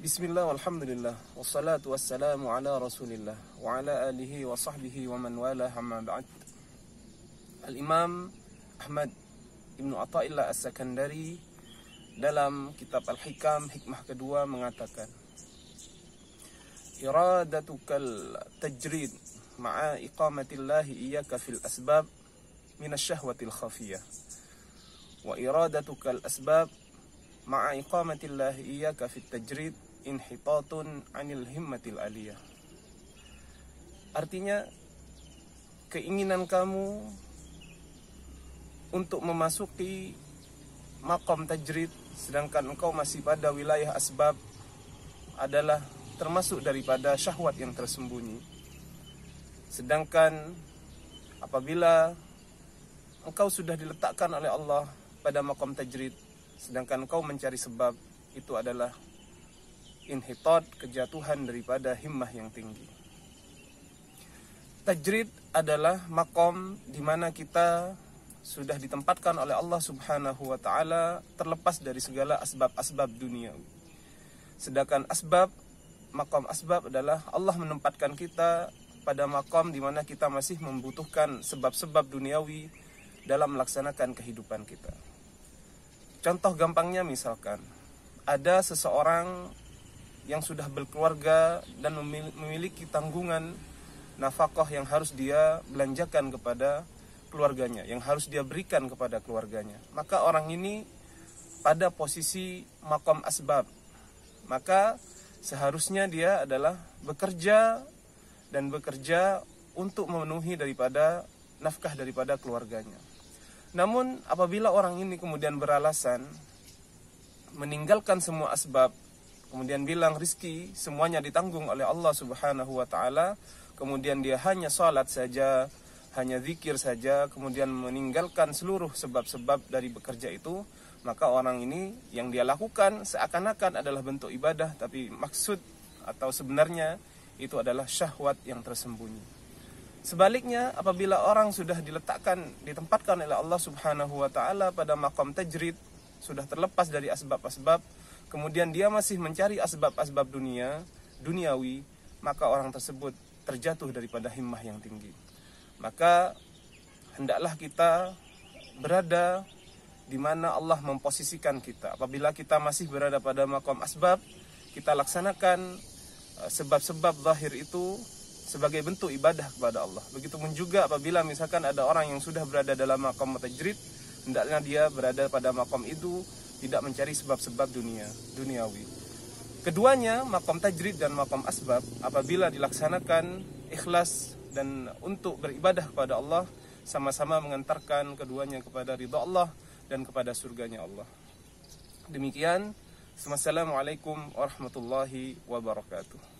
بسم الله والحمد لله والصلاة والسلام على رسول الله وعلى آله وصحبه ومن والاه أما بعد الإمام Ahmad Ibnu Atta'illah As-Sakandari dalam kitab Al-Hikam hikmah kedua mengatakan Iradatukal tajrid ma'a iqamatillahi iyyaka fil asbab min asyahwatil khafiyah wa iradatuka al asbab ma'a iqamatillahi iyyaka fit tajrid inhitatun anil himmatil aliyah. Artinya keinginan kamu untuk memasuki makom tajrid sedangkan engkau masih pada wilayah asbab adalah termasuk daripada syahwat yang tersembunyi. Sedangkan apabila engkau sudah diletakkan oleh Allah pada makom tajrid sedangkan engkau mencari sebab itu adalah inhitot kejatuhan daripada himmah yang tinggi. Tajrid adalah makom di mana kita sudah ditempatkan oleh Allah Subhanahu wa taala terlepas dari segala asbab-asbab dunia. Sedangkan asbab makom asbab adalah Allah menempatkan kita pada makom di mana kita masih membutuhkan sebab-sebab duniawi dalam melaksanakan kehidupan kita. Contoh gampangnya misalkan ada seseorang yang sudah berkeluarga dan memiliki tanggungan nafkah yang harus dia belanjakan kepada keluarganya, yang harus dia berikan kepada keluarganya. Maka orang ini pada posisi makom asbab. Maka seharusnya dia adalah bekerja dan bekerja untuk memenuhi daripada nafkah daripada keluarganya. Namun apabila orang ini kemudian beralasan meninggalkan semua asbab kemudian bilang rizki semuanya ditanggung oleh Allah Subhanahu wa taala, kemudian dia hanya salat saja, hanya zikir saja, kemudian meninggalkan seluruh sebab-sebab dari bekerja itu, maka orang ini yang dia lakukan seakan-akan adalah bentuk ibadah tapi maksud atau sebenarnya itu adalah syahwat yang tersembunyi. Sebaliknya, apabila orang sudah diletakkan, ditempatkan oleh Allah Subhanahu wa taala pada makam tajrid, sudah terlepas dari asbab-asbab, kemudian dia masih mencari asbab-asbab dunia, duniawi, maka orang tersebut terjatuh daripada himmah yang tinggi. Maka hendaklah kita berada di mana Allah memposisikan kita. Apabila kita masih berada pada makam asbab, kita laksanakan uh, sebab-sebab zahir itu sebagai bentuk ibadah kepada Allah. Begitupun juga apabila misalkan ada orang yang sudah berada dalam makam tajrid, hendaknya dia berada pada makam itu tidak mencari sebab-sebab dunia duniawi. Keduanya, makom tajrid dan makom asbab, apabila dilaksanakan ikhlas dan untuk beribadah kepada Allah, sama-sama mengantarkan keduanya kepada ridha Allah dan kepada surganya Allah. Demikian, Assalamualaikum warahmatullahi wabarakatuh.